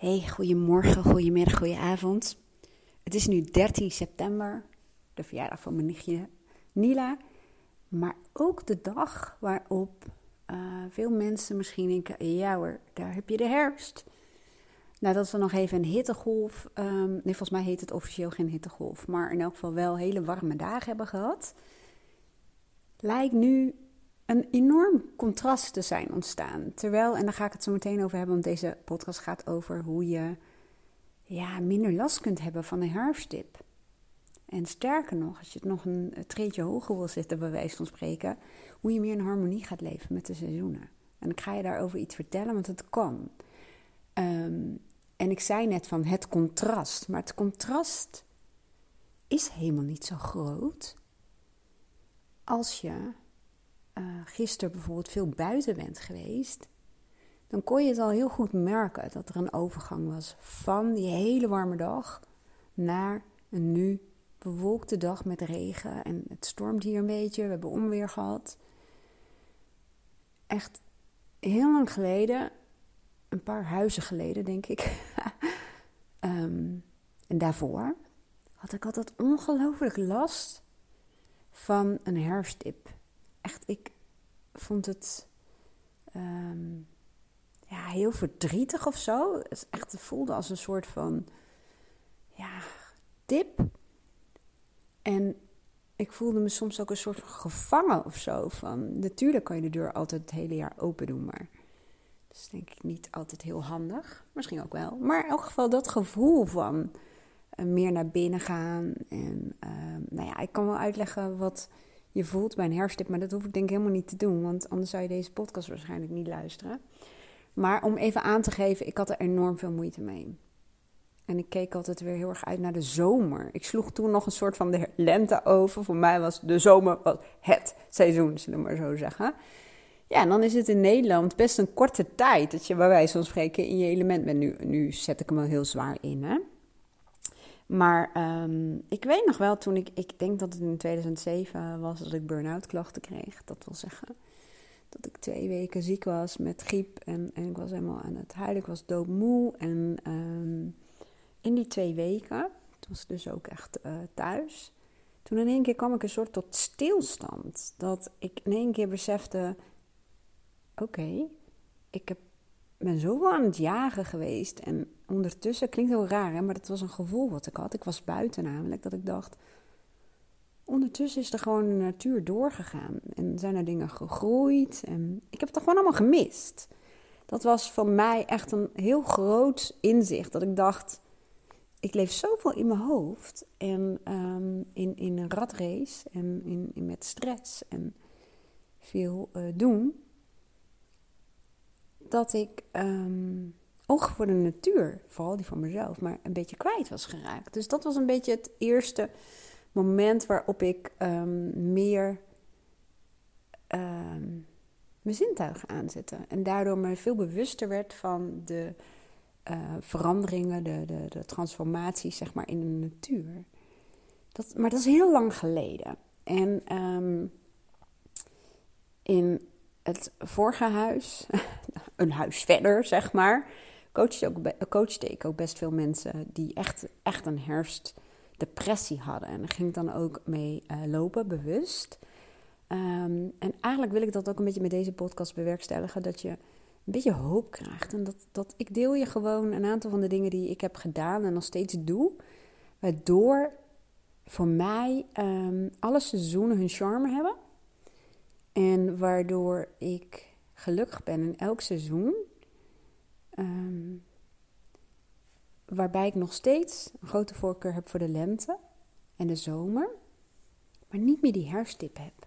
Hey, goedemorgen, goedemiddag, goedenavond. Het is nu 13 september, de verjaardag van mijn nichtje Nila. Maar ook de dag waarop uh, veel mensen misschien denken: ja hoor, daar heb je de herfst. Nadat we nog even een hittegolf, um, nee, volgens mij heet het officieel geen hittegolf, maar in elk geval wel hele warme dagen hebben gehad, lijkt nu een enorm contrast te zijn ontstaan. Terwijl, en daar ga ik het zo meteen over hebben, want deze podcast gaat over hoe je ja, minder last kunt hebben van een herfstdip. En sterker nog, als je het nog een treetje hoger wil zetten, bij wijze van spreken, hoe je meer in harmonie gaat leven met de seizoenen. En ik ga je daarover iets vertellen, want het kan. Ehm, en ik zei net van het contrast, maar het contrast is helemaal niet zo groot als je uh, gisteren bijvoorbeeld veel buiten bent geweest, dan kon je het al heel goed merken dat er een overgang was van die hele warme dag naar een nu bewolkte dag met regen. En het stormt hier een beetje, we hebben onweer gehad. Echt heel lang geleden, een paar huizen geleden denk ik, ehm, en daarvoor had ik altijd ongelooflijk last van een herfstdip ik vond het ehm, ja, heel verdrietig of zo. Het echt voelde als een soort van ja, dip. En ik voelde me soms ook een soort van gevangen of zo. Van, natuurlijk kan je de deur altijd het hele jaar open doen, maar dat is denk ik niet altijd heel handig. Misschien ook wel. Maar in elk geval dat gevoel van uh, meer naar binnen gaan. En uh, nou ja, ik kan wel uitleggen wat je voelt bij een herfstdip. Maar dat hoef ik denk ik helemaal niet te doen, want anders zou je deze podcast waarschijnlijk niet luisteren. Maar om even aan te geven, ik had er enorm veel moeite mee. En ik keek altijd weer heel erg uit naar de zomer. Ik sloeg toen nog een soort van de lente over. Voor mij was de zomer het seizoen, zullen we maar zo zeggen. Ja, en dan is het in Nederland best een korte tijd dat je bij wijze van spreken in je element bent. Nu, nu zet ik hem wel heel zwaar in, hè. Maar um, ik weet nog wel, toen ik, ik denk dat het in 2007 was dat ik burn-out klachten kreeg. Dat wil zeggen dat ik twee weken ziek was met griep en, en ik was helemaal aan het huilen. Ik was doodmoe. En um, in die twee weken, toen was dus ook echt uh, thuis. Toen in één keer kwam ik een soort tot stilstand. Dat ik in één keer besefte: oké, ik heb ben zoveel aan het jagen geweest. En ondertussen, klinkt heel raar, hè, maar dat was een gevoel wat ik had. Ik was buiten namelijk, dat ik dacht... Ondertussen is er gewoon de natuur doorgegaan. En zijn er dingen gegroeid. En ik heb het gewoon allemaal gemist. Dat was voor mij echt een heel groot inzicht. Dat ik dacht, ik leef zoveel in mijn hoofd. En um, in, in een ratrace. En in, met stress. En veel uh, doen dat ik um, oog voor de natuur, vooral die van mezelf, maar een beetje kwijt was geraakt. Dus dat was een beetje het eerste moment waarop ik um, meer um, mijn zintuigen aanzette. En daardoor me veel bewuster werd van de uh, veranderingen, de, de, de transformaties, zeg maar, in de natuur. Dat, maar dat is heel lang geleden. En in het vorige huis, een huis verder, zeg maar, coachte, ook, ik ook best veel mensen die echt, echt een herfstdepressie hadden. En daar ging ik dan ook mee uh, lopen, bewust. Um, en eigenlijk wil ik dat ook een beetje met deze podcast bewerkstelligen, dat je een beetje hoop krijgt. En dat, dat ik deel je gewoon een aantal van de dingen die ik heb gedaan en nog steeds doe, waardoor voor mij um, alle seizoenen hun charme hebben. En waardoor ik gelukkig ben in elk seizoen. Um, waarbij ik nog steeds een grote voorkeur heb voor de lente en de zomer. Maar niet meer die herfsttip heb.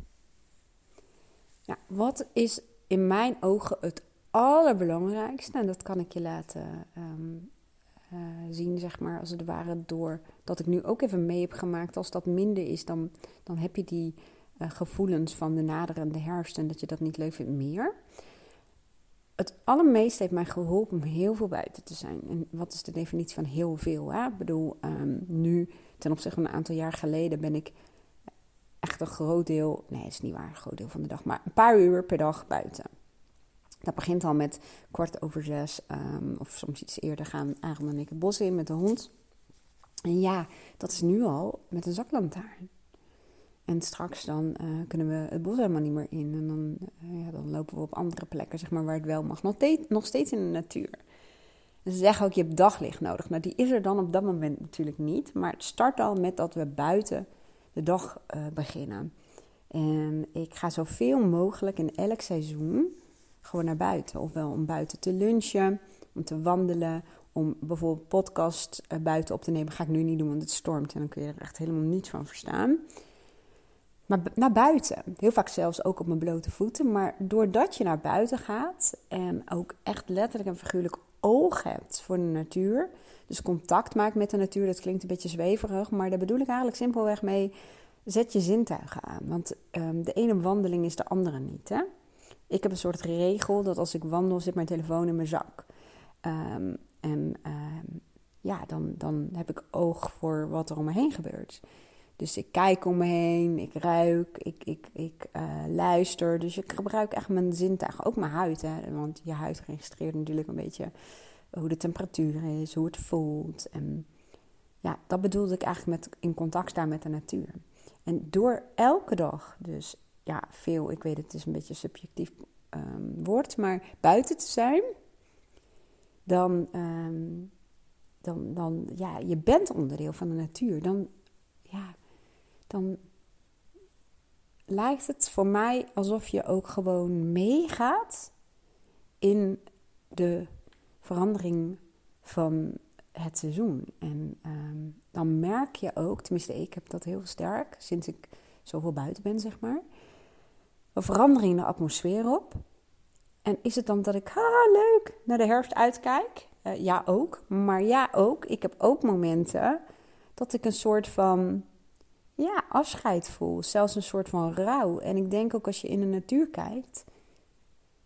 Nou, wat is in mijn ogen het allerbelangrijkste? En dat kan ik je laten um, uh, zien, zeg maar, als het ware, door dat ik nu ook even mee heb gemaakt. Als dat minder is, dan, dan heb je die uh, gevoelens van de naderende herfst en dat je dat niet leuk vindt meer. Het allermeest heeft mij geholpen om heel veel buiten te zijn. En wat is de definitie van heel veel? Hè? Ik bedoel, um, nu, ten opzichte van een aantal jaar geleden, ben ik echt een groot deel, nee, dat is niet waar, een groot deel van de dag, maar een paar uur per dag buiten. Dat begint al met kwart over zes, um, of soms iets eerder gaan Aaron en ik het bos in met de hond. En ja, dat is nu al met een zaklantaarn. En straks dan uh, kunnen we het bos helemaal niet meer in. En dan, uh, ja, dan lopen we op andere plekken, zeg maar, waar het wel mag. Nog, steeds in de natuur. ze zeggen ook, je hebt daglicht nodig. Nou, die is er dan op dat moment natuurlijk niet. Maar het start al met dat we buiten de dag uh, beginnen. En ik ga zoveel mogelijk in elk seizoen gewoon naar buiten. Ofwel om buiten te lunchen, om te wandelen, om bijvoorbeeld podcast buiten op te nemen. Ga ik nu niet doen, want het stormt en dan kun je er echt helemaal niets van verstaan. Maar naar buiten. Heel vaak zelfs ook op mijn blote voeten. Maar doordat je naar buiten gaat en ook echt letterlijk en figuurlijk oog hebt voor de natuur. Dus contact maakt met de natuur. Dat klinkt een beetje zweverig. Maar daar bedoel ik eigenlijk simpelweg mee. Zet je zintuigen aan. Want um, de ene wandeling is de andere niet. Hè? Ik heb een soort regel dat als ik wandel zit mijn telefoon in mijn zak. Um, en um, ja, dan, dan heb ik oog voor wat er om me heen gebeurt. Dus ik kijk om me heen, ik ruik, ik, ik, ik uh, luister. Dus ik gebruik echt mijn zintuigen, ook mijn huid. Hè? Want je huid registreert natuurlijk een beetje hoe de temperatuur is, hoe het voelt. En ja, dat bedoelde ik eigenlijk met in contact staan met de natuur. En door elke dag, dus ja, veel, ik weet het is een beetje subjectief um, woord, maar buiten te zijn, dan, um, dan, dan, ja, je bent onderdeel van de natuur. Dan, ja, dan lijkt het voor mij alsof je ook gewoon meegaat in de verandering van het seizoen. En um, dan merk je ook, tenminste ik heb dat heel sterk sinds ik zoveel buiten ben, zeg maar. Een verandering in de atmosfeer op. En is het dan dat ik, ha, leuk, naar de herfst uitkijk? Uh, ja, ook. Maar ja, ook. Ik heb ook momenten dat ik een soort van ja, afscheid voel. Zelfs een soort van rouw. En ik denk ook als je in de natuur kijkt,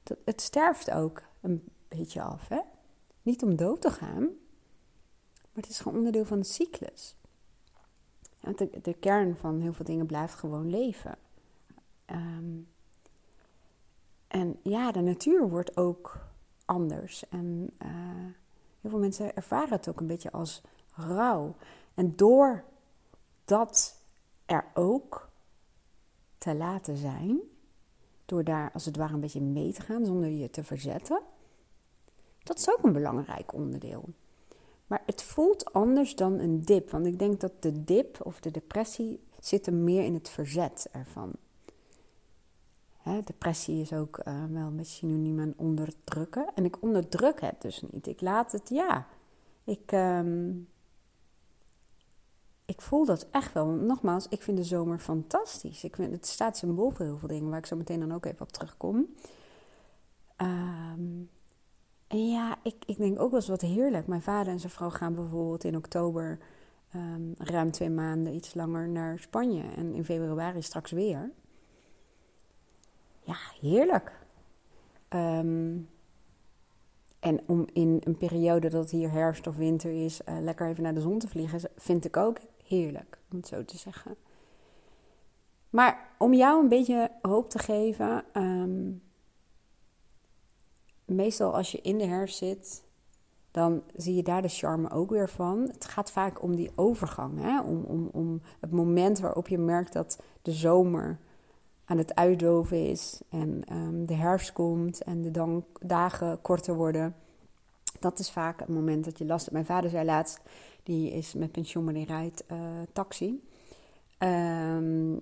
dat het sterft ook een beetje af. Hè? Niet om dood te gaan, maar het is gewoon onderdeel van de cyclus. Want de, kern van heel veel dingen blijft gewoon leven. Um, en ja, de natuur wordt ook anders. En uh, heel veel mensen ervaren het ook een beetje als rouw. En door dat er ook te laten zijn, door daar als het ware een beetje mee te gaan zonder je te verzetten, dat is ook een belangrijk onderdeel. Maar het voelt anders dan een dip, want ik denk dat de dip of de depressie zit er meer in het verzet ervan. Hè, depressie is ook uh, wel beetje synoniem aan onderdrukken. En ik onderdruk het dus niet. Ik laat het, ja. Ik, um, ik voel dat echt wel. Nogmaals, ik vind de zomer fantastisch. Ik vind, het staat symbool voor heel veel dingen, waar ik zo meteen dan ook even op terugkom. Um, en ja, ik, ik denk ook wel eens wat heerlijk. Mijn vader en zijn vrouw gaan bijvoorbeeld in oktober um, ruim twee maanden iets langer naar Spanje. En in februari straks weer. Ja, heerlijk. Um, en om in een periode dat hier herfst of winter is, uh, lekker even naar de zon te vliegen, vind ik ook heerlijk, om het zo te zeggen. Maar om jou een beetje hoop te geven, um, meestal als je in de herfst zit, dan zie je daar de charme ook weer van. Het gaat vaak om die overgang, hè? Om, om, om het moment waarop je merkt dat de zomer aan het uitdoven is en um, de herfst komt en de dan, dagen korter worden. Dat is vaak het moment dat je last hebt. Mijn vader zei laatst, die is met pensioen, maar die rijdt uh, taxi. Um,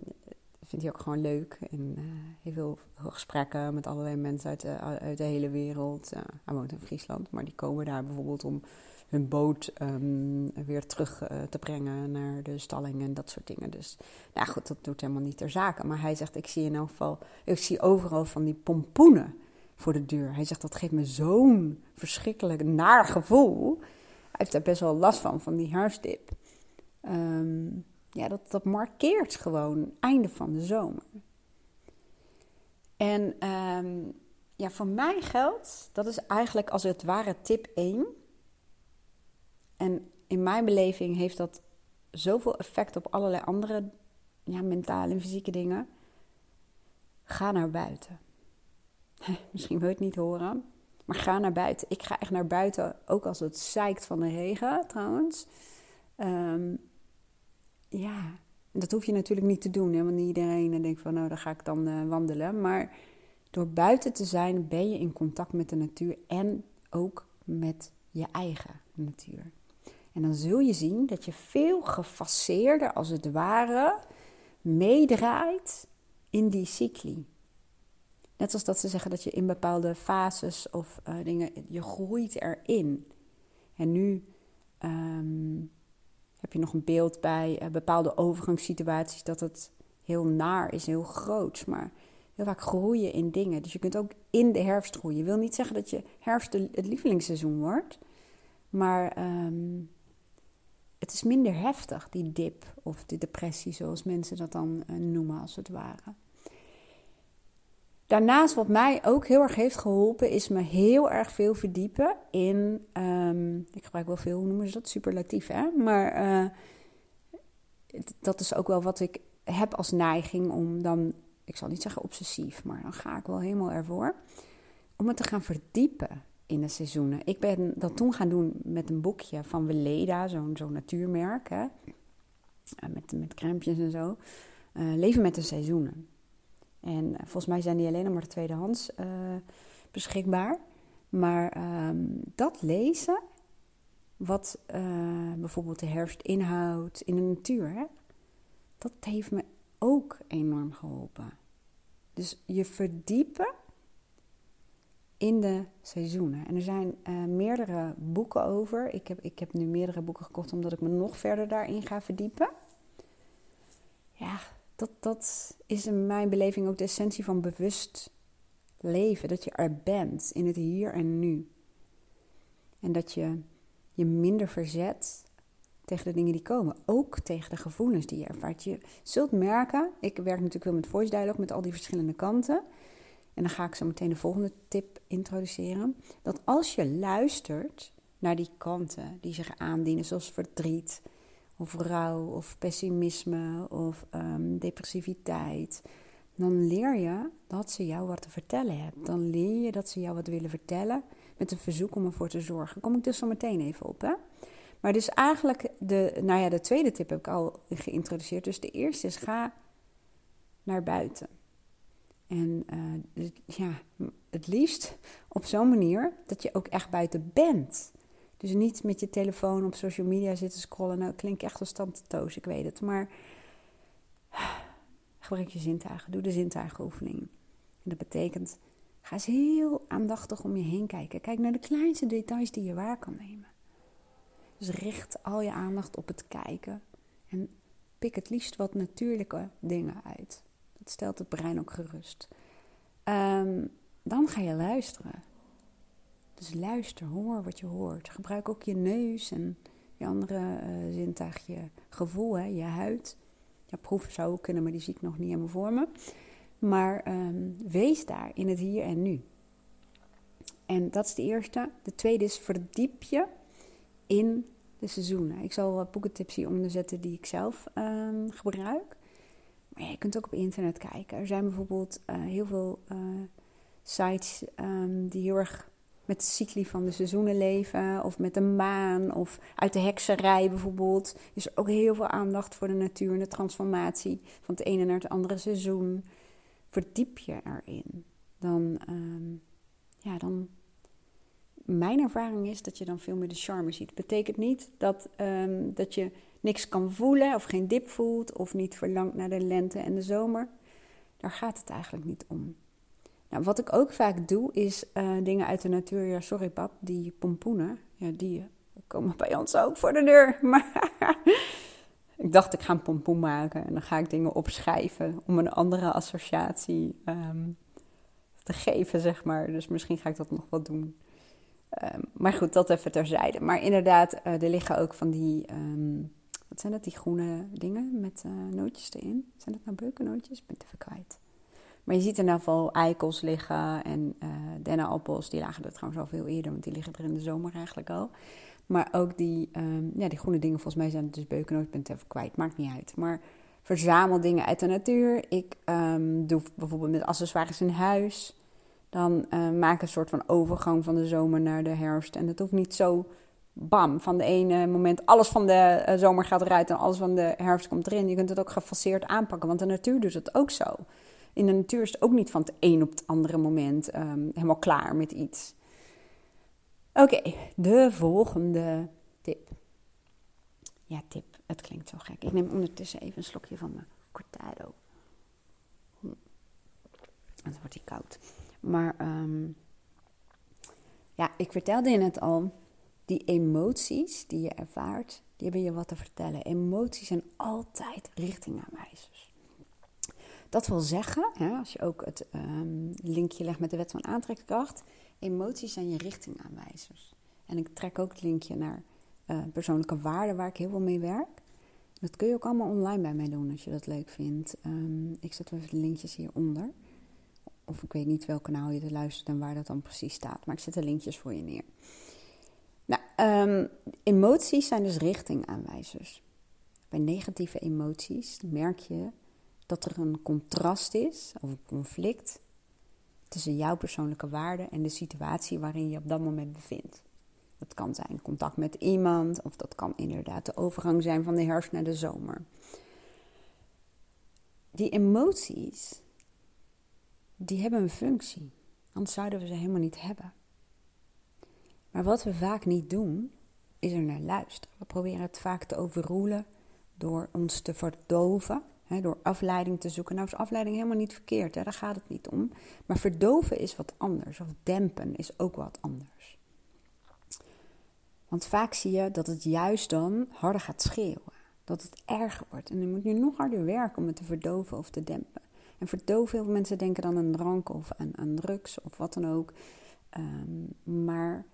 vindt hij ook gewoon leuk. En uh, heel veel gesprekken met allerlei mensen uit de, uit de hele wereld. Uh, hij woont in Friesland, maar die komen daar bijvoorbeeld om hun boot um, weer terug te brengen naar de stalling en dat soort dingen. Dus nou goed, dat doet helemaal niet ter zake. Maar hij zegt, ik zie in elk geval, ik zie overal van die pompoenen voor de deur. Hij zegt, dat geeft me zo'n verschrikkelijk naar gevoel. Heeft daar best wel last van, van die haarstip. Um, ja, dat, dat markeert gewoon einde van de zomer. En um, ja, voor mij geldt, dat is eigenlijk als het ware tip 1. En in mijn beleving heeft dat zoveel effect op allerlei andere ja, mentale en fysieke dingen. Ga naar buiten. Misschien wil je het niet horen. Maar ga naar buiten. Ik ga echt naar buiten, ook als het zeikt van de regen trouwens. Um, ja, dat hoef je natuurlijk niet te doen. Hè? Want iedereen denkt van, nou, dan ga ik dan uh, wandelen. Maar door buiten te zijn ben je in contact met de natuur en ook met je eigen natuur. En dan zul je zien dat je veel gefaseerder, als het ware, meedraait in die cycli. Net als dat ze zeggen dat je in bepaalde fases of uh, dingen, je groeit erin. En nu um, heb je nog een beeld bij uh, bepaalde overgangssituaties dat het heel naar is, heel groot. Maar heel vaak groeien in dingen. Dus je kunt ook in de herfst groeien. Je wil niet zeggen dat je herfst het lievelingsseizoen wordt. Maar um, het is minder heftig, die dip of die depressie, zoals mensen dat dan uh, noemen als het ware. Daarnaast, wat mij ook heel erg heeft geholpen, is me heel erg veel verdiepen in. Um, ik gebruik wel veel, hoe noemen ze dat? Superlatief, hè? Maar uh, dat is ook wel wat ik heb als neiging om dan, ik zal niet zeggen obsessief, maar dan ga ik wel helemaal ervoor. Om me te gaan verdiepen in de seizoenen. Ik ben dat toen gaan doen met een boekje van Weleda, zo'n zo'n natuurmerk, hè? Eh, met, met crèmpjes en zo. Uh, leven met de seizoenen. En uh, volgens mij zijn die alleen nog maar tweedehands uh, beschikbaar. Maar ehm, dat lezen, wat bijvoorbeeld de herfst inhoudt in de natuur, hè? dat heeft me ook enorm geholpen. Dus je verdiepen in de seizoenen. En er zijn meerdere boeken over. Ik heb, ik heb nu meerdere boeken gekocht omdat ik me nog verder daarin ga verdiepen. Ja, dat, dat is in mijn beleving ook de essentie van bewust leven. Dat je er bent in het hier en nu. En dat je je minder verzet tegen de dingen die komen. Ook tegen de gevoelens die je ervaart. Je zult merken, ik werk natuurlijk wel met voice dialogue, met al die verschillende kanten. En dan ga ik zo meteen de volgende tip introduceren. Dat als je luistert naar die kanten die zich aandienen, zoals verdriet, of rouw, of pessimisme, of um, depressiviteit, dan leer je dat ze jou wat te vertellen hebben. Dan leer je dat ze jou wat willen vertellen met een verzoek om ervoor te zorgen. Kom ik dus zo meteen even op. Hè? Maar dus eigenlijk, de, nou ja, de tweede tip heb ik al geïntroduceerd. Dus de eerste is ga naar buiten. En uh, ja, het liefst op zo'n manier dat je ook echt buiten bent. Dus niet met je telefoon op social media zitten scrollen. Nou, klinkt echt als tante Toos, ik weet het. Maar gebruik je zintuigen. Doe de zintuigenoefening. En dat betekent, ga eens heel aandachtig om je heen kijken. Kijk naar de kleinste details die je waar kan nemen. Dus richt al je aandacht op het kijken. En pik het liefst wat natuurlijke dingen uit. Dat stelt het brein ook gerust. Um, dan ga je luisteren. Dus luister, hoor wat je hoort. Gebruik ook je neus en je andere uh, zintuig, je gevoel, hè, je huid. Ja, proeven zou ook kunnen, maar die zie ik nog niet helemaal voor me. Maar um, wees daar in het hier en nu. En dat is de eerste. De tweede is verdiep je in de seizoenen. Ik zal wat boekentips hieronder zetten die ik zelf um, gebruik. Maar je kunt ook op internet kijken. Er zijn bijvoorbeeld uh, heel veel uh, sites um, die heel erg met de cycli van de seizoenen leven. Of met de maan. Of uit de hekserij bijvoorbeeld. Is er ook heel veel aandacht voor de natuur en de transformatie van het ene naar het andere seizoen. Verdiep je erin. Dan, um, ja, dan mijn ervaring is dat je dan veel meer de charme ziet. Het betekent niet dat, um, dat je niks kan voelen of geen dip voelt of niet verlangt naar de lente en de zomer. Daar gaat het eigenlijk niet om. Nou, wat ik ook vaak doe is uh, dingen uit de natuur. Ja, sorry pap, die pompoenen, ja, die komen bij ons ook voor de deur. Maar ik dacht ik ga een pompoen maken en dan ga ik dingen opschrijven om een andere associatie um, te geven, zeg maar. Dus misschien ga ik dat nog wel doen. Um, maar goed, dat even terzijde. Maar inderdaad, uh, er liggen ook van die um, wat zijn dat, die groene dingen met uh, nootjes erin? Zijn dat nou beukennootjes? Ik ben het even kwijt. Maar je ziet in ieder geval eikels liggen en uh, dennenappels. Die lagen er trouwens al veel eerder, want die liggen er in de zomer eigenlijk al. Maar ook die, um, ja, die groene dingen, volgens mij zijn het dus beukennootjes. Ik ben het even kwijt, maakt niet uit. Maar verzamel dingen uit de natuur. Ik um, doe bijvoorbeeld met accessoires in huis dan uh, maak een soort van overgang van de zomer naar de herfst. En het hoeft niet zo bam, van de ene moment alles van de eh, zomer gaat eruit en alles van de herfst komt erin. Je kunt het ook gefaseerd aanpakken, want de natuur doet het ook zo. In de natuur is het ook niet van het een op het andere moment um, helemaal klaar met iets. Oké, de volgende tip. Ja, tip. Het klinkt zo gek. Ik neem ondertussen even een slokje van mijn cortado. Hm. Dan wordt hij koud. Maar um, ja, ik vertelde je net al, die emoties die je ervaart, die hebben je wat te vertellen. Emoties zijn altijd richtingaanwijzers. Dat wil zeggen, ja, als je ook het um, linkje legt met de wet van aantrekkingskracht, emoties zijn je richtingaanwijzers. En ik trek ook het linkje naar uh, persoonlijke waarden waar ik heel veel mee werk. Dat kun je ook allemaal online bij mij doen als je dat leuk vindt. Um, ik zet even de linkjes hieronder. Of ik weet niet welk kanaal je te luistert en waar dat dan precies staat. Maar ik zet de linkjes voor je neer. Nou, um, emoties zijn dus richtingaanwijzers. Bij negatieve emoties merk je dat er een contrast is of een conflict tussen jouw persoonlijke waarden en de situatie waarin je op dat moment bevindt. Dat kan zijn contact met iemand, of dat kan inderdaad de overgang zijn van de herfst naar de zomer. Die emoties, die hebben een functie. Anders zouden we ze helemaal niet hebben. Maar wat we vaak niet doen, is er naar luisteren. We proberen het vaak te overroelen door ons te verdoven, door afleiding te zoeken. Nou is afleiding helemaal niet verkeerd, hè, daar gaat het niet om. Maar verdoven is wat anders, of dempen is ook wat anders. Want vaak zie je dat het juist dan harder gaat schreeuwen. Dat het erger wordt. En dan moet je nog harder werken om het te verdoven of te dempen. En verdoven, veel mensen denken dan aan drank of aan, drugs of wat dan ook. Um, maar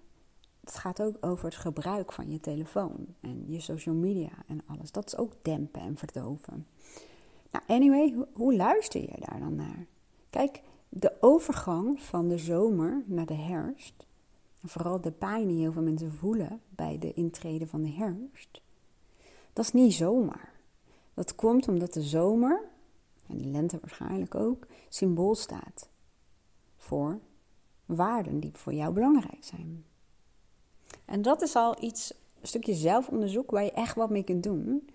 het gaat ook over het gebruik van je telefoon en je social media en alles. Dat is ook dempen en verdoven. Nou, anyway, hoe, luister je daar dan naar? Kijk, de overgang van de zomer naar de herfst, vooral de pijn die heel veel mensen voelen bij de intrede van de herfst, dat is niet zomaar. Dat komt omdat de zomer, en de lente waarschijnlijk ook, symbool staat voor waarden die voor jou belangrijk zijn. En dat is al iets, een stukje zelfonderzoek waar je echt wat mee kunt doen.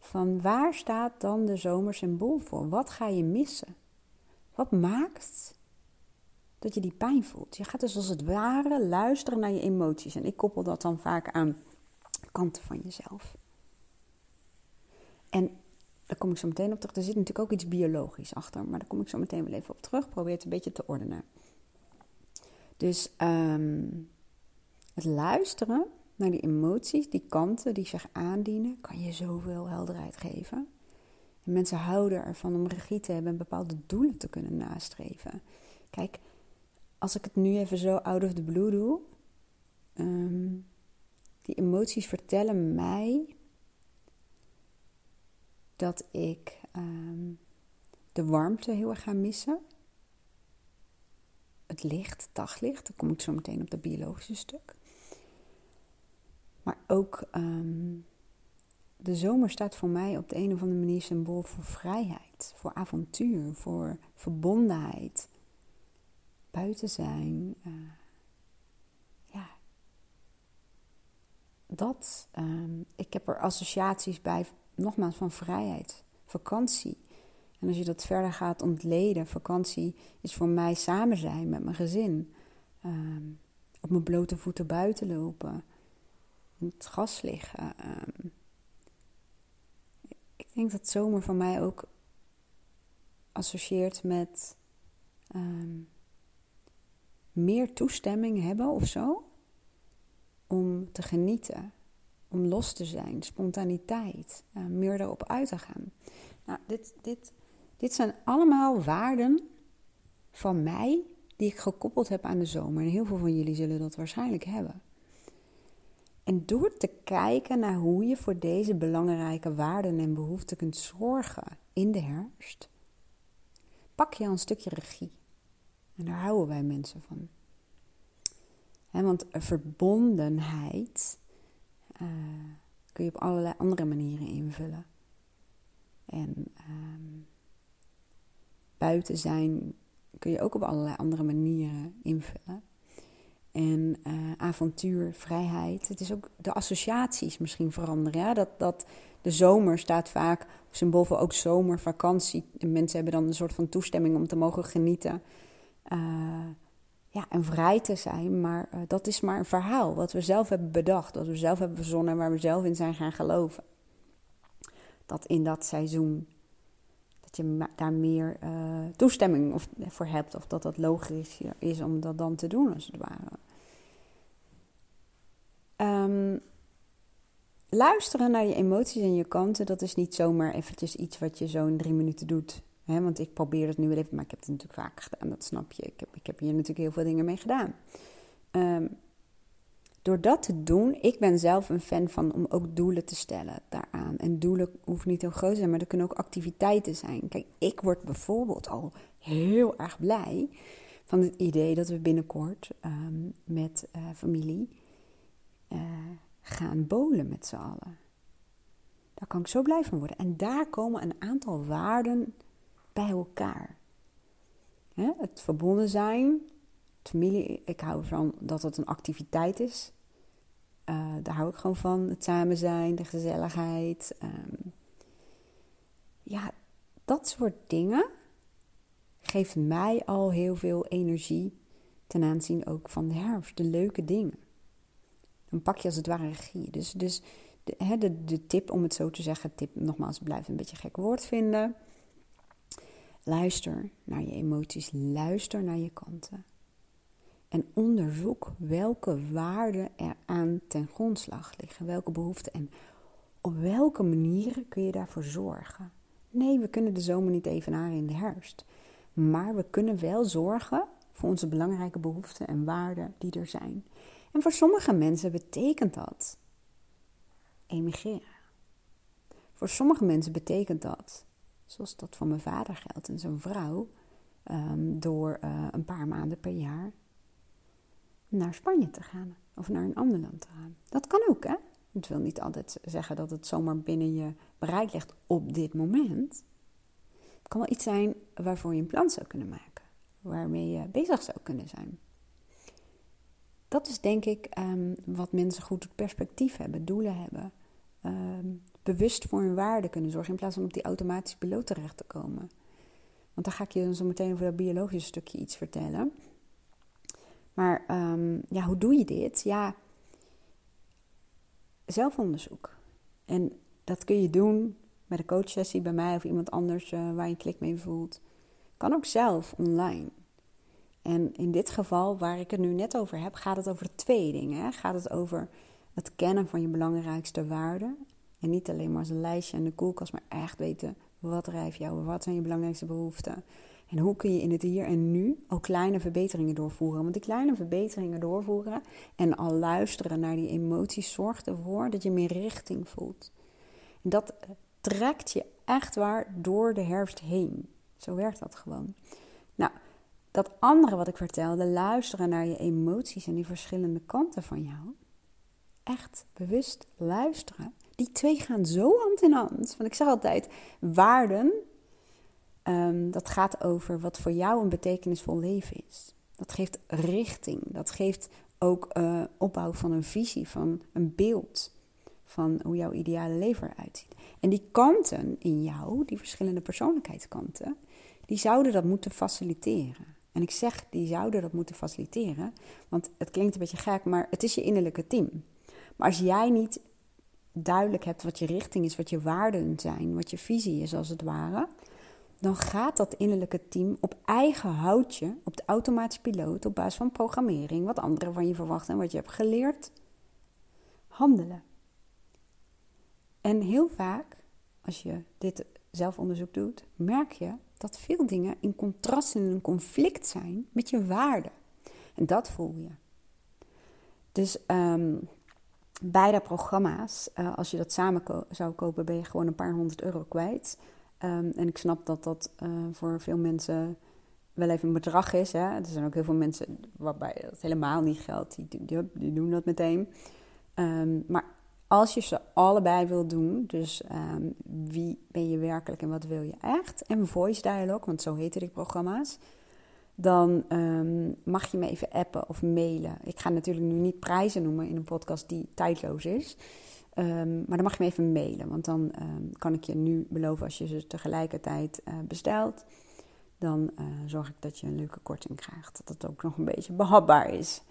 Van waar staat dan de zomersymbool voor? Wat ga je missen? Wat maakt dat je die pijn voelt? Je gaat dus als het ware luisteren naar je emoties. En ik koppel dat dan vaak aan kanten van jezelf. En daar kom ik zo meteen op terug. Er zit natuurlijk ook iets biologisch achter, maar daar kom ik zo meteen wel even op terug. Probeer het een beetje te ordenen. Dus um, het luisteren naar die emoties, die kanten die zich aandienen, kan je zoveel helderheid geven. En mensen houden ervan om regie te hebben en bepaalde doelen te kunnen nastreven. Kijk, als ik het nu even zo out of the blue doe, um, die emoties vertellen mij dat ik um, de warmte heel erg ga missen. Het licht, daglicht, dan kom ik zo meteen op dat biologische stuk. Maar ook um, de zomer staat voor mij op de een of andere manier symbool voor vrijheid, voor avontuur, voor verbondenheid. Buiten zijn. Uh, ja. Dat. Um, ik heb er associaties bij, nogmaals, van vrijheid, vakantie. En als je dat verder gaat ontleden, vakantie is voor mij samen zijn met mijn gezin. Um, op mijn blote voeten buiten lopen het gas liggen. Ehm, ik denk dat zomer van mij ook associeert met um, meer toestemming hebben of zo. Om te genieten, om los te zijn, spontaniteit, uh, meer erop uit te gaan. Nou, dit, dit, dit zijn allemaal waarden van mij die ik gekoppeld heb aan de zomer. En heel veel van jullie zullen dat waarschijnlijk hebben. En door te kijken naar hoe je voor deze belangrijke waarden en behoeften kunt zorgen in de herfst, pak je een stukje regie. En daar houden wij mensen van. want verbondenheid uh, kun je op allerlei andere manieren invullen. En um, buiten zijn kun je ook op allerlei andere manieren invullen. En uh, avontuur, vrijheid. Het is ook de associaties misschien veranderen. Ja? Dat, dat de zomer staat vaak symbool voor ook zomervakantie. En mensen hebben dan een soort van toestemming om te mogen genieten. Uh, ja, en vrij te zijn. Maar uh, dat is maar een verhaal wat we zelf hebben bedacht. Wat we zelf hebben verzonnen en waar we zelf in zijn gaan geloven. Dat in dat seizoen dat je daar meer uh, toestemming of, voor hebt. Of dat dat logisch is om dat dan te doen, als het ware. Um, luisteren naar je emoties en je kanten, dat is niet zomaar eventjes iets wat je zo in drie minuten doet. Want ik probeer het nu wel even, maar ik heb het natuurlijk vaak gedaan, dat snap je. Ik heb, ik heb hier natuurlijk heel veel dingen mee gedaan. Um, door dat te doen, ik ben zelf een fan van om ook doelen te stellen daaraan. En doelen hoeven niet heel groot te zijn, maar er kunnen ook activiteiten zijn. Kijk, ik word bijvoorbeeld al heel erg blij van het idee dat we binnenkort um, met uh, familie uh, gaan bolen met z'n allen. Daar kan ik zo blij van worden. En daar komen een aantal waarden bij elkaar. het verbonden zijn, familie, ik hou van dat het een activiteit is. Uh, daar hou ik gewoon van. Het samen zijn, de gezelligheid. Um, ja, dat soort dingen geeft mij al heel veel energie ten aanzien ook van de herfst. De leuke dingen. Dan pak je als het ware regie. Dus, dus de, hè, de, de tip, om het zo te zeggen, tip nogmaals, blijf een beetje gek woord vinden. Luister naar je emoties, luister naar je kanten. En onderzoek welke waarden er aan ten grondslag liggen, welke behoeften en op welke manieren kun je daarvoor zorgen. Nee, we kunnen de zomer niet evenaren in de herfst. Maar we kunnen wel zorgen voor onze belangrijke behoeften en waarden die er zijn. En voor sommige mensen betekent dat emigreren. Voor sommige mensen betekent dat, zoals dat voor mijn vader geldt en zijn vrouw, um, door uh, een paar maanden per jaar naar Spanje te gaan of naar een ander land te gaan. Dat kan ook, hè? Het wil niet altijd zeggen dat het zomaar binnen je bereik ligt op dit moment. Het kan wel iets zijn waarvoor je een plan zou kunnen maken, waarmee je bezig zou kunnen zijn. Dat is denk ik um, wat mensen goed perspectief hebben, doelen hebben. Um, bewust voor hun waarde kunnen zorgen in plaats van op die automatische piloot terecht te komen. Want dan ga ik je dan zo meteen over dat biologische stukje iets vertellen. Maar um, ja, hoe doe je dit? Ja, zelfonderzoek. En dat kun je doen met een coachsessie bij mij of iemand anders uh, waar je klik mee voelt. Kan ook zelf online. En in dit geval, waar ik het nu net over heb, gaat het over twee dingen. Hè? Gaat het over het kennen van je belangrijkste waarden. En niet alleen maar als een lijstje en de koelkast, maar echt weten wat drijft jou, wat zijn je belangrijkste behoeften. En hoe kun je in het hier en nu ook kleine verbeteringen doorvoeren? Want die kleine verbeteringen doorvoeren en al luisteren naar die emoties zorgt ervoor dat je meer richting voelt. En dat trekt je echt waar door de herfst heen. Zo werkt dat gewoon. Nou, dat andere wat ik vertelde, luisteren naar je emoties en die verschillende kanten van jou. Echt bewust luisteren. Die twee gaan zo hand in hand. Want ik zeg altijd, waarden Um, dat gaat over wat voor jou een betekenisvol leven is. Dat geeft richting. Dat geeft ook uh, opbouw van een visie, van een beeld van hoe jouw ideale leven eruit ziet. En die kanten in jou, die verschillende persoonlijkheidskanten, die zouden dat moeten faciliteren. En ik zeg, die zouden dat moeten faciliteren, want het klinkt een beetje gek, maar het is je innerlijke team. Maar als jij niet duidelijk hebt wat je richting is, wat je waarden zijn, wat je visie is als het ware, dan gaat dat innerlijke team op eigen houtje, op de automatische piloot, op basis van programmering, wat anderen van je verwachten en wat je hebt geleerd, handelen. En heel vaak, als je dit zelfonderzoek doet, merk je dat veel dingen in contrast en in conflict zijn met je waarden. En dat voel je. Dus um, beide programma's, uh, als je dat samen zou kopen, ben je gewoon een paar honderd euro kwijt. Um, en ik snap dat dat uh, voor veel mensen wel even een bedrag is. Hè? Er zijn ook heel veel mensen waarbij dat helemaal niet geldt. Die, die, doen dat meteen. Um, maar als je ze allebei wil doen, dus um, wie ben je werkelijk en wat wil je echt? En voice dialogue, want zo heten die programma's. dan ehm, mag je me even appen of mailen. Ik ga natuurlijk nu niet prijzen noemen in een podcast die tijdloos is. Ehm, maar dan mag je me even mailen, want dan ehm, kan ik je nu beloven als je ze tegelijkertijd uh, bestelt. Dan uh, zorg ik dat je een leuke korting krijgt. Dat het ook nog een beetje behapbaar is.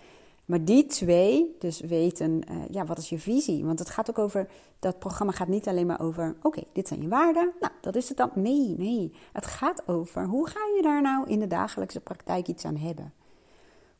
Maar die twee, dus weten, uh, ja, wat is je visie? Want het gaat ook over, dat programma gaat niet alleen maar over, oké, dit zijn je waarden, nou, dat is het dan. Nee, nee. Het gaat over, hoe ga je daar nou in de dagelijkse praktijk iets aan hebben?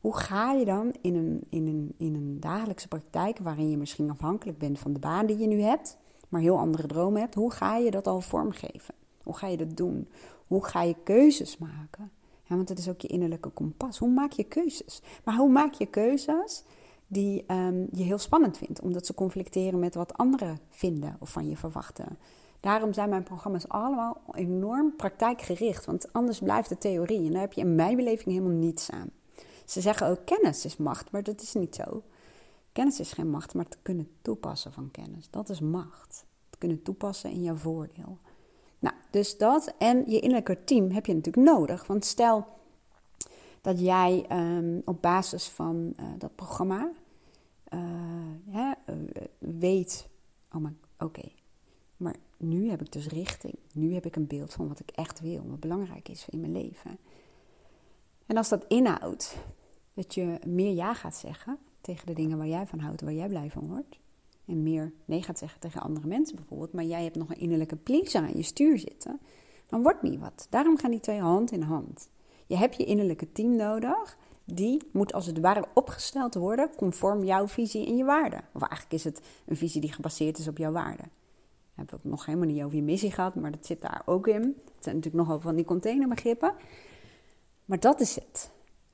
Hoe ga je dan in een, in, een, in een dagelijkse praktijk, waarin je misschien afhankelijk bent van de baan die je nu hebt, maar heel andere dromen hebt, hoe ga je dat al vormgeven? Hoe ga je dat doen? Hoe ga je keuzes maken? Ja, want het is ook je innerlijke kompas. Hoe maak je keuzes? Maar hoe maak je keuzes die um, je heel spannend vindt, omdat ze conflicteren met wat anderen vinden of van je verwachten? Daarom zijn mijn programma's allemaal enorm praktijkgericht, want anders blijft het theorie en daar heb je in mijn beleving helemaal niets aan. Ze zeggen ook kennis is macht, maar dat is niet zo. Kennis is geen macht, maar het kunnen toepassen van kennis, dat is macht. Het kunnen toepassen in jouw voordeel. Nou, dus dat en je innerlijke team heb je natuurlijk nodig. Want stel dat jij um, op basis van uh, dat programma ja, uh, weet, oh maar oké, maar nu heb ik dus richting. Nu heb ik een beeld van wat ik echt wil, wat belangrijk is in mijn leven. En als dat inhoudt dat je meer ja gaat zeggen tegen de dingen waar jij van houdt, waar jij blij van wordt, en meer nee gaat zeggen tegen andere mensen bijvoorbeeld, maar jij hebt nog een innerlijke pleaser aan je stuur zitten, dan wordt niet wat. Daarom gaan die twee hand in hand. Je hebt je innerlijke team nodig. Die moet als het ware opgesteld worden conform jouw visie en je waarden. Of eigenlijk is het een visie die gebaseerd is op jouw waarden. We hebben het nog helemaal niet over je missie gehad, maar dat zit daar ook in. Het zijn natuurlijk nogal van die containerbegrippen. Maar dat is het.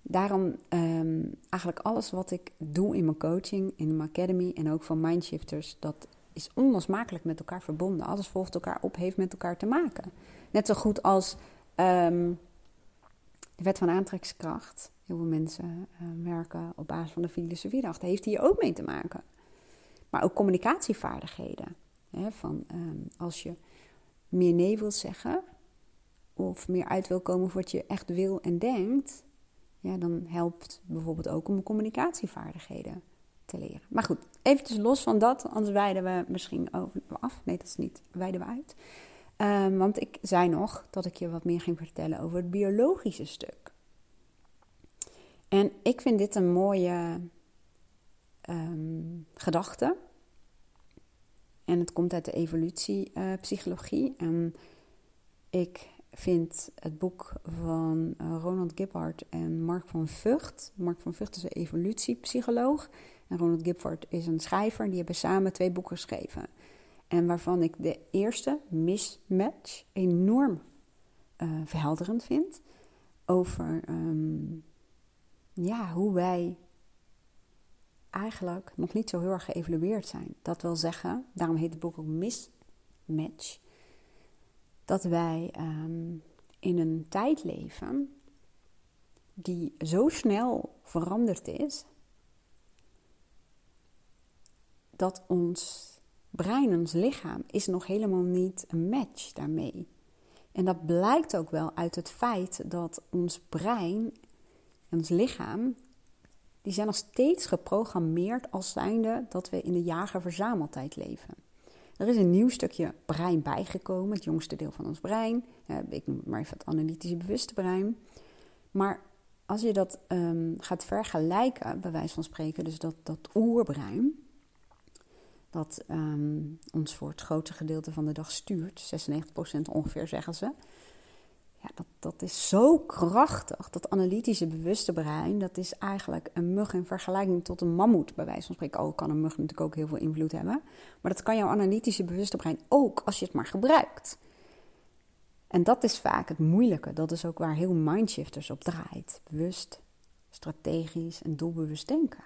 Daarom um, eigenlijk alles wat ik doe in mijn coaching, in mijn academy en ook van Mindshifters, dat is onlosmakelijk met elkaar verbonden. Alles volgt elkaar op, heeft met elkaar te maken. Net zo goed als um, de wet van aantrekkingskracht. Heel veel mensen uh, werken op basis van de filosofie erachter. Heeft hier ook mee te maken. Maar ook communicatievaardigheden. Hè, van um, als je meer nee wilt zeggen, of meer uit wil komen voor wat je echt wil en denkt, ja, dan helpt bijvoorbeeld ook om communicatievaardigheden te leren. Maar goed, eventjes los van dat, anders wijden we misschien over, af. Nee, dat is niet, wijden we uit. Um, want ik zei nog dat ik je wat meer ging vertellen over het biologische stuk. En ik vind dit een mooie um, gedachte. En het komt uit de evolutiepsychologie. En ik vind het boek van uh, Ronald Gippard en Mark van Vught. Mark van Vught is een evolutiepsycholoog. En Ronald Gippard is een schrijver. Die hebben samen twee boeken geschreven. En waarvan ik de eerste, Mismatch, enorm uh, verhelderend vind. Over um, ja, hoe wij eigenlijk nog niet zo heel erg geëvalueerd zijn. Dat wil zeggen, daarom heet het boek ook Mismatch dat wij um, in een tijd leven die zo snel veranderd is, dat ons brein, ons lichaam, is nog helemaal niet een match daarmee. En dat blijkt ook wel uit het feit dat ons brein en ons lichaam, die zijn nog steeds geprogrammeerd als zijnde dat we in de jager-verzameltijd leven. Er is een nieuw stukje brein bijgekomen, het jongste deel van ons brein. ik noem het maar even het analytische bewuste brein. Maar als je dat um, gaat vergelijken, bij wijze van spreken, dus dat, dat oerbrein, dat um, ons voor het grootste gedeelte van de dag stuurt, 96% ongeveer zeggen ze, dat, dat is zo krachtig. Dat analytische bewuste brein, dat is eigenlijk een mug in vergelijking tot een mammoet, bij wijze van spreken. Al kan een mug natuurlijk ook heel veel invloed hebben. Maar dat kan jouw analytische bewuste brein ook als je het maar gebruikt. En dat is vaak het moeilijke. Dat is ook waar heel mindshifters op draait. Bewust, strategisch en doelbewust denken.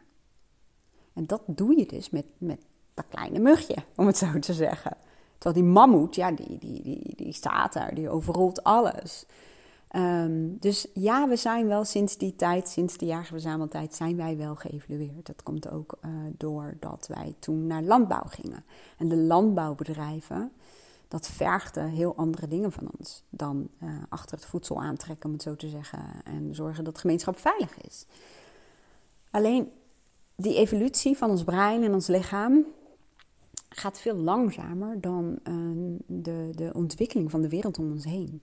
En dat doe je dus met, met dat kleine mugje, om het zo te zeggen. Terwijl die mammoet, ja, die, die, die, die staat daar, die overrolt alles. Um, dus ja, we zijn wel sinds die tijd, sinds de jagerverzameltijd, zijn wij wel geëvalueerd. Dat komt ook uh, doordat wij toen naar landbouw gingen. En de landbouwbedrijven, dat vergde heel andere dingen van ons dan uh, achter het voedsel aantrekken, om het zo te zeggen, en zorgen dat de gemeenschap veilig is. Alleen die evolutie van ons brein en ons lichaam gaat veel langzamer dan uh, de, de ontwikkeling van de wereld om ons heen.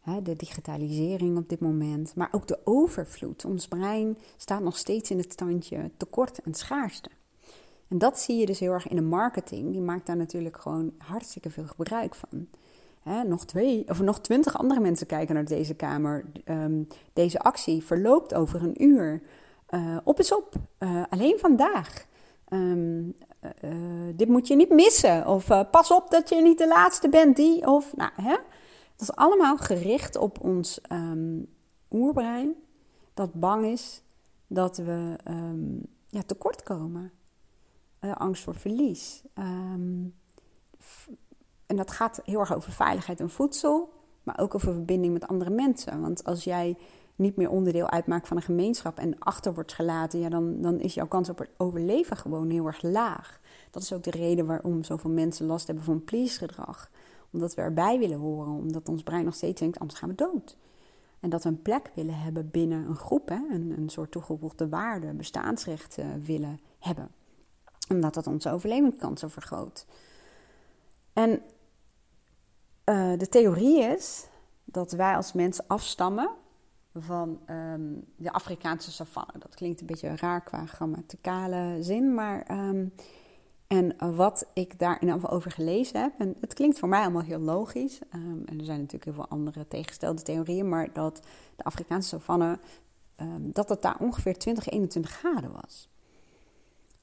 Hè, de digitalisering op dit moment, maar ook de overvloed. Ons brein staat nog steeds in het standje tekort en schaarste. En dat zie je dus heel erg in de marketing. Die maakt daar natuurlijk gewoon hartstikke veel gebruik van. nog twee of nog twintig andere mensen kijken naar deze kamer. Ehm, deze actie verloopt over een uur. Uh, op is op. Uh, alleen vandaag. Ehm, eh, dit moet je niet missen. Of pas op dat je niet de laatste bent die. Of, nou, hè? Dat is allemaal gericht op ons um, oerbrein. Dat bang is dat we ja, tekort komen. Eh, angst voor verlies. Ehm, en dat gaat heel erg over veiligheid en voedsel, maar ook over verbinding met andere mensen. Want als jij niet meer onderdeel uitmaakt van een gemeenschap en achter wordt gelaten, ja, dan, dan is jouw kans op het overleven gewoon heel erg laag. Dat is ook de reden waarom zoveel mensen last hebben van please-gedrag. Omdat we erbij willen horen, omdat ons brein nog steeds denkt, anders gaan we dood. En dat we een plek willen hebben binnen een groep, hè? Een, een soort toegevoegde waarde, bestaansrecht willen hebben omdat dat onze overlevingskansen vergroot. En uh, de theorie is dat wij als mensen afstammen van um, de Afrikaanse savanne. Dat klinkt een beetje raar qua grammaticale zin, maar. Um, en wat ik daar in ieder over gelezen heb, en het klinkt voor mij allemaal heel logisch. Um, en er zijn natuurlijk heel veel andere tegengestelde theorieën, maar dat de Afrikaanse savanne, dat het daar ongeveer 20, 21 graden was.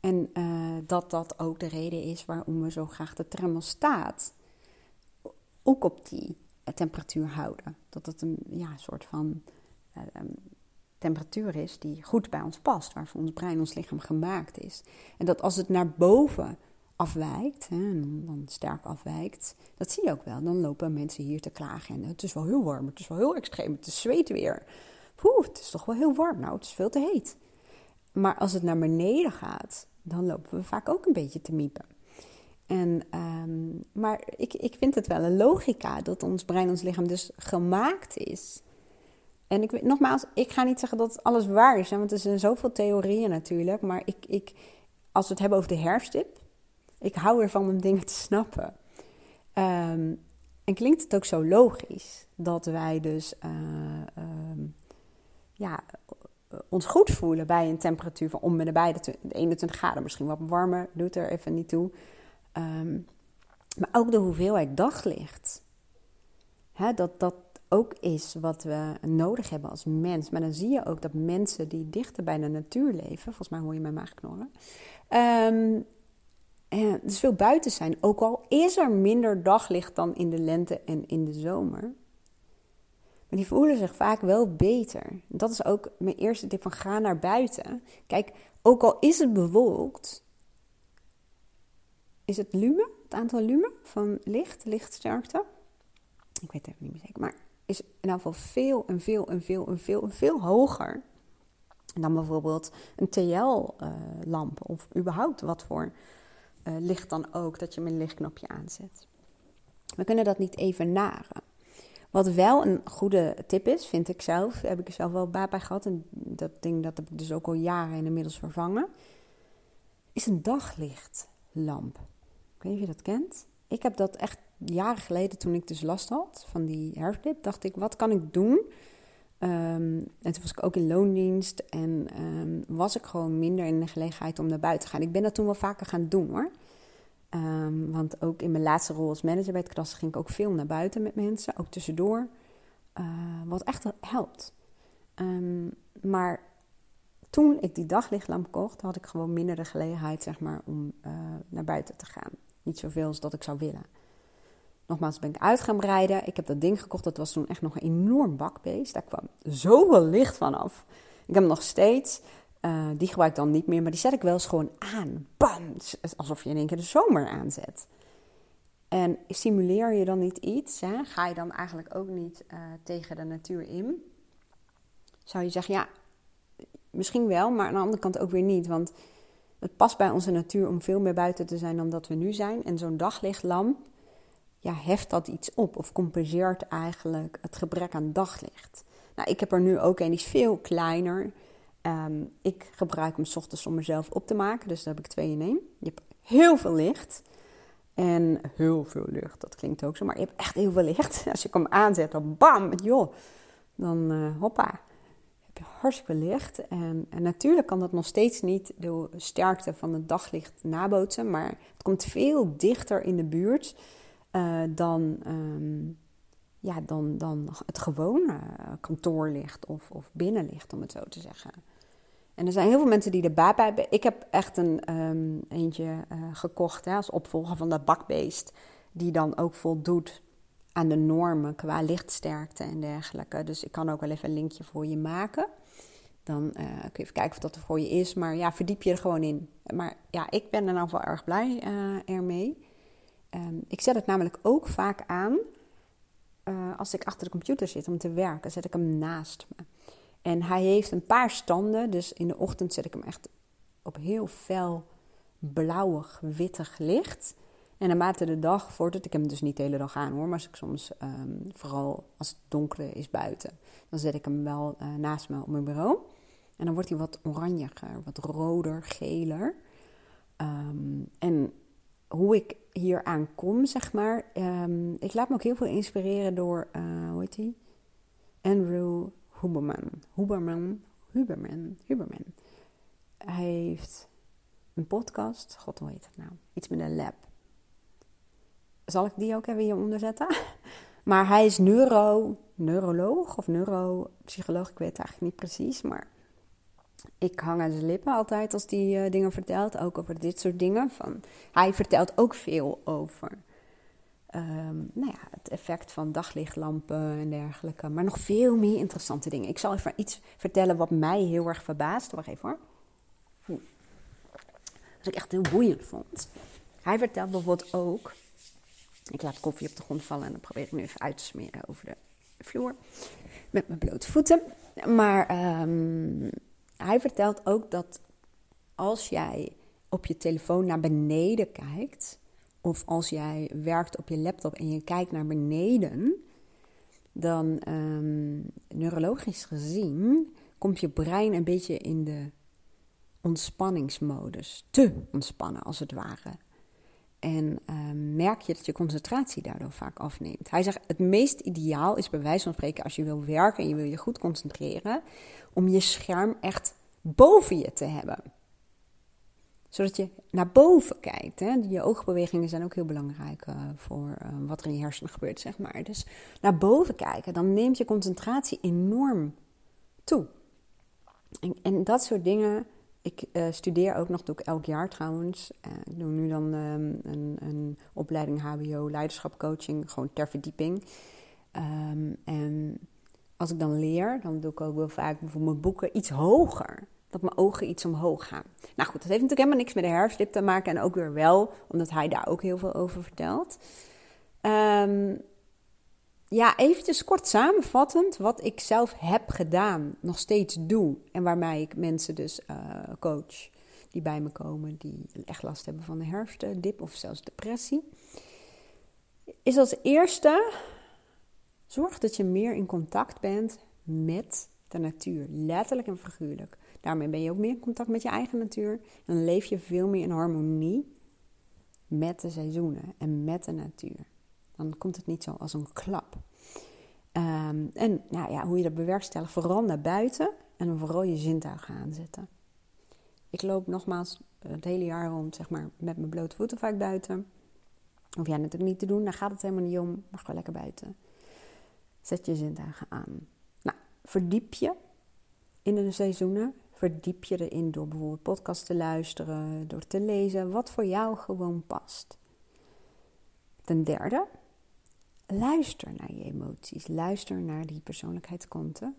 En uh, dat dat ook de reden is waarom we zo graag de thermostaat ook op die eh, temperatuur houden. Dat het een ja, soort van temperatuur is die goed bij ons past, waarvoor ons brein, ons lichaam gemaakt is. En dat als het naar boven afwijkt, hè, dan sterk afwijkt, dat zie je ook wel. Dan lopen mensen hier te klagen en het is wel heel warm, het is wel heel extreem, het is zweet weer. Poeh, het is toch wel heel warm, nou het is veel te heet. Maar als het naar beneden gaat, dan lopen we vaak ook een beetje te miepen. En, um, maar ik, ik vind het wel een logica dat ons brein, ons lichaam dus gemaakt is. En ik, nogmaals, ik ga niet zeggen dat alles waar is, want er zijn zoveel theorieën natuurlijk. Maar ik, ik, als we het hebben over de herfstdip, ik hou ervan om dingen te snappen. Um, en klinkt het ook zo logisch dat wij dus uh, um, ja, ons goed voelen bij een temperatuur van om en nabij de 21 graden. Misschien wat warmer, doet er even niet toe. Um, maar ook de hoeveelheid daglicht. Hè, dat dat ook is wat we nodig hebben als mens. Maar dan zie je ook dat mensen die dichter bij de natuur leven, volgens mij hoor je mijn maag knorren, um, dus veel buiten zijn. Ook al is er minder daglicht dan in de lente en in de zomer, maar die voelen zich vaak wel beter. Dat is ook mijn eerste tip van ga naar buiten. Kijk, ook al is het bewolkt, is het lumen, het aantal lumen van licht, lichtsterkte. Ik weet het even niet meer zeker, maar is in ieder geval veel en veel en veel en veel en veel hoger dan bijvoorbeeld een TL-lamp of überhaupt wat voor uh, licht dan ook dat je met lichtknopje aanzet. We kunnen dat niet even naren. Wat wel een goede tip is, vind ik zelf, heb ik er zelf wel baat bij gehad. En dat ding dat heb ik dus ook al jaren inmiddels vervangen. Is een daglichtlamp. Ik weet je dat kent. Ik heb dat echt jaren geleden, toen ik dus last had van die herfstdip, dacht ik, wat kan ik doen? Um, en toen was ik ook in loondienst en um, was ik gewoon minder in de gelegenheid om naar buiten te gaan. Ik ben dat toen wel vaker gaan doen hoor. Um, want ook in mijn laatste rol als manager bij het klas ging ik ook veel naar buiten met mensen, ook tussendoor. Uh, wat echt helpt. Maar toen ik die daglichtlamp kocht, had ik gewoon minder de gelegenheid zeg maar, om uh, naar buiten te gaan. Niet zoveel als dat ik zou willen. Nogmaals ben ik uit gaan rijden. Ik heb dat ding gekocht. Dat was toen echt nog een enorm bakbeest. Daar kwam zoveel licht van af. Ik heb hem nog steeds. Uh, die gebruik ik dan niet meer, maar die zet ik wel eens gewoon aan. Bam! Alsof je in één keer de zomer aanzet. En simuleer je dan niet iets? Ga je dan eigenlijk ook niet uh, tegen de natuur in? Zou je zeggen, ja, misschien wel, maar aan de andere kant ook weer niet. Want het past bij onze natuur om veel meer buiten te zijn dan dat we nu zijn. En zo'n daglichtlamp ja, heft dat iets op of compenseert eigenlijk het gebrek aan daglicht. Nou, ik heb er nu ook een, die is veel kleiner. Ehm, ik gebruik hem s ochtends om mezelf op te maken, dus daar heb ik twee in één. Je hebt heel veel licht. En heel veel licht, dat klinkt ook zo, maar je hebt echt heel veel licht. Als je hem aanzet, dan bam, joh, dan uh, hoppa, heb je hartstikke licht. En, en, natuurlijk kan dat nog steeds niet de sterkte van het daglicht nabootsen, maar het komt veel dichter in de buurt uh, dan, um, ja, dan, dan het gewone kantoorlicht of, of binnenlicht, om het zo te zeggen. En er zijn heel veel mensen die er baat bij hebben. Ik heb echt een um, eentje uh, gekocht hè, als opvolger van dat bakbeest. Die dan ook voldoet aan de normen qua lichtsterkte en dergelijke. Dus ik kan ook wel even een linkje voor je maken. Dan uh, kun je even kijken of dat er voor je is. Maar ja, verdiep je er gewoon in. Maar ja, ik ben er nou wel erg blij ermee. Um, ik zet het namelijk ook vaak aan als ik achter de computer zit om te werken. Zet ik hem naast me. En hij heeft een paar standen. Dus in de ochtend zet ik hem echt op heel fel blauwig, wittig licht. En naarmate de dag vordert, ik hem dus niet de hele dag aan hoor, maar als ik soms, um, vooral als het donker is buiten, dan zet ik hem wel uh, naast me op mijn bureau. En dan wordt hij wat oranjiger, wat roder, geler. Um, en hoe ik hier aan kom, zeg maar, um, ik laat me ook heel veel inspireren door, uh, hoe heet hij? Andrew Huberman. Huberman. Huberman. Huberman. Hij heeft een podcast. God, hoe heet het nou? Iets met een lab. Zal ik die ook even hieronder zetten? Maar hij is neuro, neuroloog of neuropsycholoog. Ik weet het eigenlijk niet precies. Maar ik hang aan zijn lippen altijd als hij uh, dingen vertelt. Ook over dit soort dingen. Van, hij vertelt ook veel over um, nou ja, het effect van daglichtlampen en dergelijke. Maar nog veel meer interessante dingen. Ik zal even iets vertellen wat mij heel erg verbaast. Wacht even hoor. Wat ik echt heel boeiend vond. Hij vertelt bijvoorbeeld ook. Ik laat koffie op de grond vallen en dan probeer ik nu even uit te smeren over de vloer. Met mijn blote voeten. Maar um, hij vertelt ook dat als jij op je telefoon naar beneden kijkt, of als jij werkt op je laptop en je kijkt naar beneden, dan um, neurologisch gezien komt je brein een beetje in de ontspanningsmodus. Te ontspannen als het ware. En um, merk je dat je concentratie daardoor vaak afneemt. Hij zegt: het meest ideaal is bij wijze van spreken als je wil werken en je wil je goed concentreren, om je scherm echt boven je te hebben zodat je naar boven kijkt. Hè? Je oogbewegingen zijn ook heel belangrijk uh, voor uh, wat er in je hersenen gebeurt, zeg maar. Dus naar boven kijken, dan neemt je concentratie enorm toe. En, en dat soort dingen. Ik uh, studeer ook nog, doe ik elk jaar trouwens. ik doe nu dan um, een, een, opleiding HBO leiderschap coaching, gewoon ter verdieping. Um, en als ik dan leer, dan doe ik ook wel vaak bijvoorbeeld mijn boeken iets hoger dat mijn ogen iets omhoog gaan. Nou goed, dat heeft natuurlijk helemaal niks met de herfstdip te maken. En ook weer wel, omdat hij daar ook heel veel over vertelt. Um, ja, eventjes kort samenvattend wat ik zelf heb gedaan, nog steeds doe. En waarmee ik mensen dus uh, coach die bij me komen, die echt last hebben van de herfstdip of zelfs depressie. Is als eerste, zorg dat je meer in contact bent met de natuur, letterlijk en figuurlijk. Daarmee ben je ook meer in contact met je eigen natuur. En dan leef je veel meer in harmonie met de seizoenen en met de natuur. Dan komt het niet zo als een klap. Um, en nou ja, hoe je dat bewerkstelligt, vooral naar buiten en vooral je zintuigen aanzetten. Ik loop nogmaals het hele jaar rond, zeg maar, met mijn blote voeten vaak buiten. Hoef jij natuurlijk niet te doen, daar gaat het helemaal niet om. Mag wel lekker buiten. Zet je zintuigen aan. Nou, verdiep je in de seizoenen verdiep je erin door bijvoorbeeld podcasts te luisteren, door te lezen, wat voor jou gewoon past. Ten derde, luister naar je emoties. Luister naar die persoonlijkheidskanten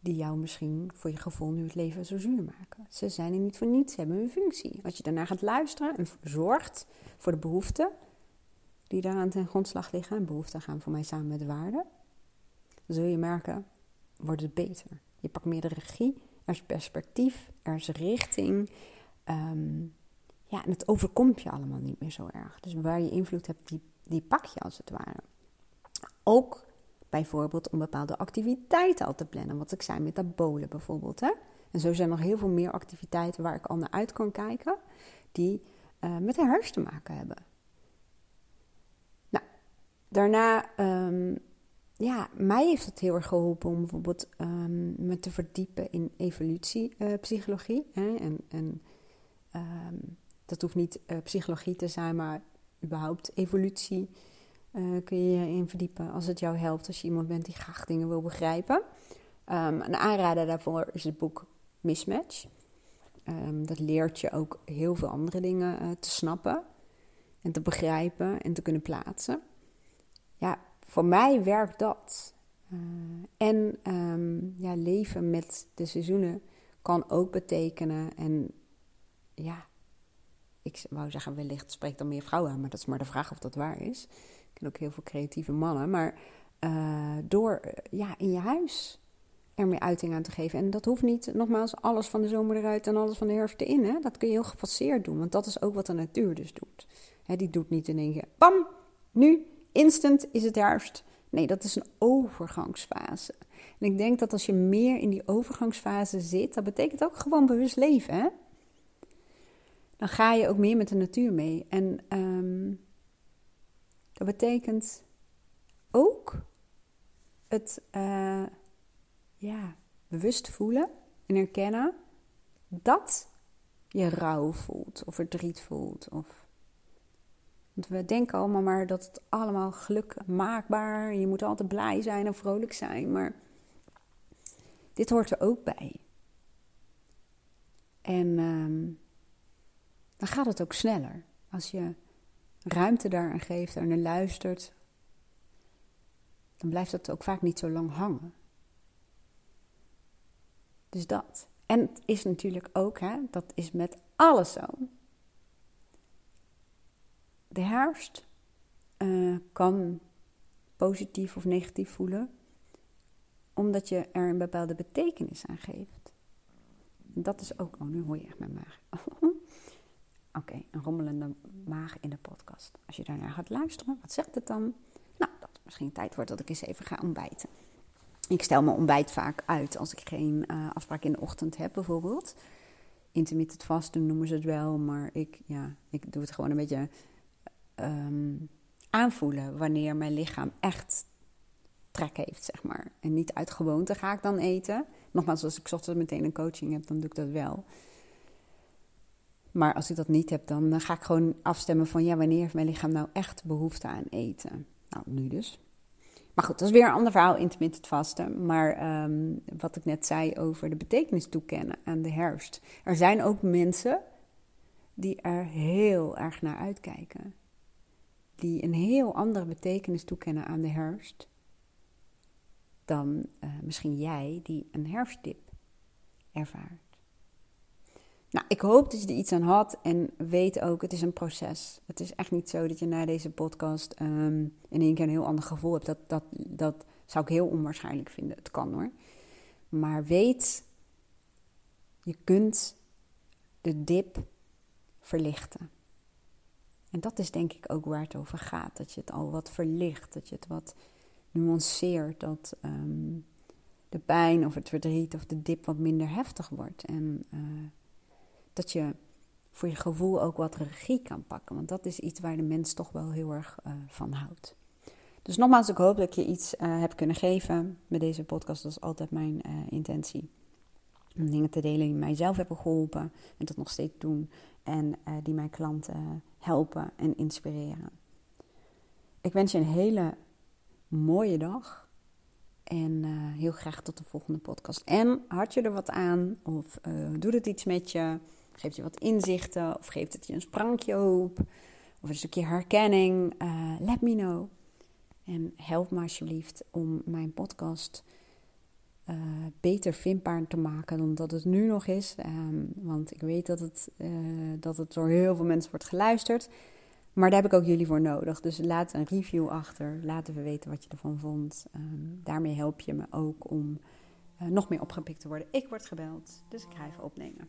die jou misschien voor je gevoel nu het leven zo zuur maken. Ze zijn er niet voor niets, ze hebben een functie. Als je daarnaar gaat luisteren en zorgt voor de behoeften die daaraan ten grondslag liggen, en behoeften gaan voor mij samen met waarden, zul je merken, wordt het beter. Je pakt meer de regie er is perspectief, er is richting. Um, ja, en het overkomt je allemaal niet meer zo erg. Dus waar je invloed hebt, die, die pak je als het ware. Ook bijvoorbeeld om bepaalde activiteiten al te plannen. Wat ik zei, metabolen bijvoorbeeld. Hè? En zo zijn er nog heel veel meer activiteiten waar ik naar uit kan kijken, die uh, met de herfst te maken hebben. Daarna, um, ja, mij heeft het heel erg geholpen om bijvoorbeeld um, me te verdiepen in evolutiepsychologie. Uh, en en um, dat hoeft niet uh, psychologie te zijn, maar überhaupt evolutie uh, kun je je in verdiepen als het jou helpt, als je iemand bent die graag dingen wil begrijpen. Een aanrader daarvoor is het boek Mismatch. Dat leert je ook heel veel andere dingen te snappen en te begrijpen en te kunnen plaatsen. Ja, voor mij werkt dat. Uh, en um, ja, leven met de seizoenen kan ook betekenen. En ja, ik wou zeggen, wellicht spreekt dan meer vrouwen aan, maar dat is maar de vraag of dat waar is. Ik ken ook heel veel creatieve mannen. Maar uh, door ja, in je huis er meer uiting aan te geven. En dat hoeft niet, nogmaals, alles van de zomer eruit en alles van de herfst erin. Hè? Dat kun je heel gefaseerd doen, want dat is ook wat de natuur dus doet. Hè, die doet niet in één keer, bam, nu, instant is het herfst. Nee, dat is een overgangsfase. En ik denk dat als je meer in die overgangsfase zit, dat betekent ook gewoon bewust leven. Hè? Dan ga je ook meer met de natuur mee. En um, dat betekent ook het uh, ja, bewust voelen en erkennen dat je rouw voelt of verdriet voelt. Of... Want we denken allemaal maar dat het allemaal geluk maakbaar, je moet altijd blij zijn en vrolijk zijn, maar dit hoort er ook bij. En um, dan gaat het ook sneller. Als je ruimte daaraan geeft en er luistert, dan blijft het ook vaak niet zo lang hangen. Dus dat. En het is natuurlijk ook, hè, dat is met alles zo. De herfst uh, kan positief of negatief voelen, omdat je er een bepaalde betekenis aan geeft. Dat is ook, oh nu hoor je echt mijn maag. Oké, een rommelende maag in de podcast. Als je daarnaar gaat luisteren, wat zegt het dan? Nou, dat het misschien tijd wordt dat ik eens even ga ontbijten. Ik stel mijn ontbijt vaak uit als ik geen uh, afspraak in de ochtend heb, bijvoorbeeld. Intermittent vasten noemen ze het wel, maar ik, ja, ik doe het gewoon een beetje um, aanvoelen wanneer mijn lichaam echt trek heeft, zeg maar. En niet uit gewoonte ga ik dan eten. Nogmaals, als ik ochtends meteen een coaching heb, dan doe ik dat wel. Maar als ik dat niet heb, dan ga ik gewoon afstemmen van ja, wanneer heeft mijn lichaam nou echt behoefte aan eten? Nou, nu dus. Maar goed, dat is weer een ander verhaal, intermittent vasten. Maar um, wat ik net zei over de betekenis toekennen aan de herfst. Er zijn ook mensen die er heel erg naar uitkijken. Die een heel andere betekenis toekennen aan de herfst. Dan uh, misschien jij die een herfstdip ervaart. Nou, ik hoop dat je er iets aan had en weet ook, het is een proces. Het is echt niet zo dat je na deze podcast um, in één keer een heel ander gevoel hebt. Dat, dat, dat zou ik heel onwaarschijnlijk vinden. Het kan hoor. Maar weet, je kunt de dip verlichten. En dat is denk ik ook waar het over gaat. Dat je het al wat verlicht, dat je het wat nuanceert. Dat um, de pijn of het verdriet of de dip wat minder heftig wordt. En... Uh, dat je voor je gevoel ook wat regie kan pakken. Want dat is iets waar de mens toch wel heel erg uh, van houdt. Dus nogmaals, ik hoop dat ik je iets uh, heb kunnen geven met deze podcast. Dat is altijd mijn intentie. Om dingen te delen die mijzelf hebben geholpen en dat nog steeds doen. En die mijn klanten helpen en inspireren. Ik wens je een hele mooie dag. En heel graag tot de volgende podcast. En had je er wat aan? Of doet het iets met je? Geeft je wat inzichten of geeft het je een sprankje hoop of een stukje herkenning? Uh, let me know. En help me alsjeblieft om mijn podcast uh, beter vindbaar te maken dan dat het nu nog is. Um, want ik weet dat het, uh, dat het door heel veel mensen wordt geluisterd. Maar daar heb ik ook jullie voor nodig. Dus laat een review achter. Laat even weten wat je ervan vond. Um, daarmee help je me ook om nog meer opgepikt te worden. Ik word gebeld, dus ik ga even opnemen.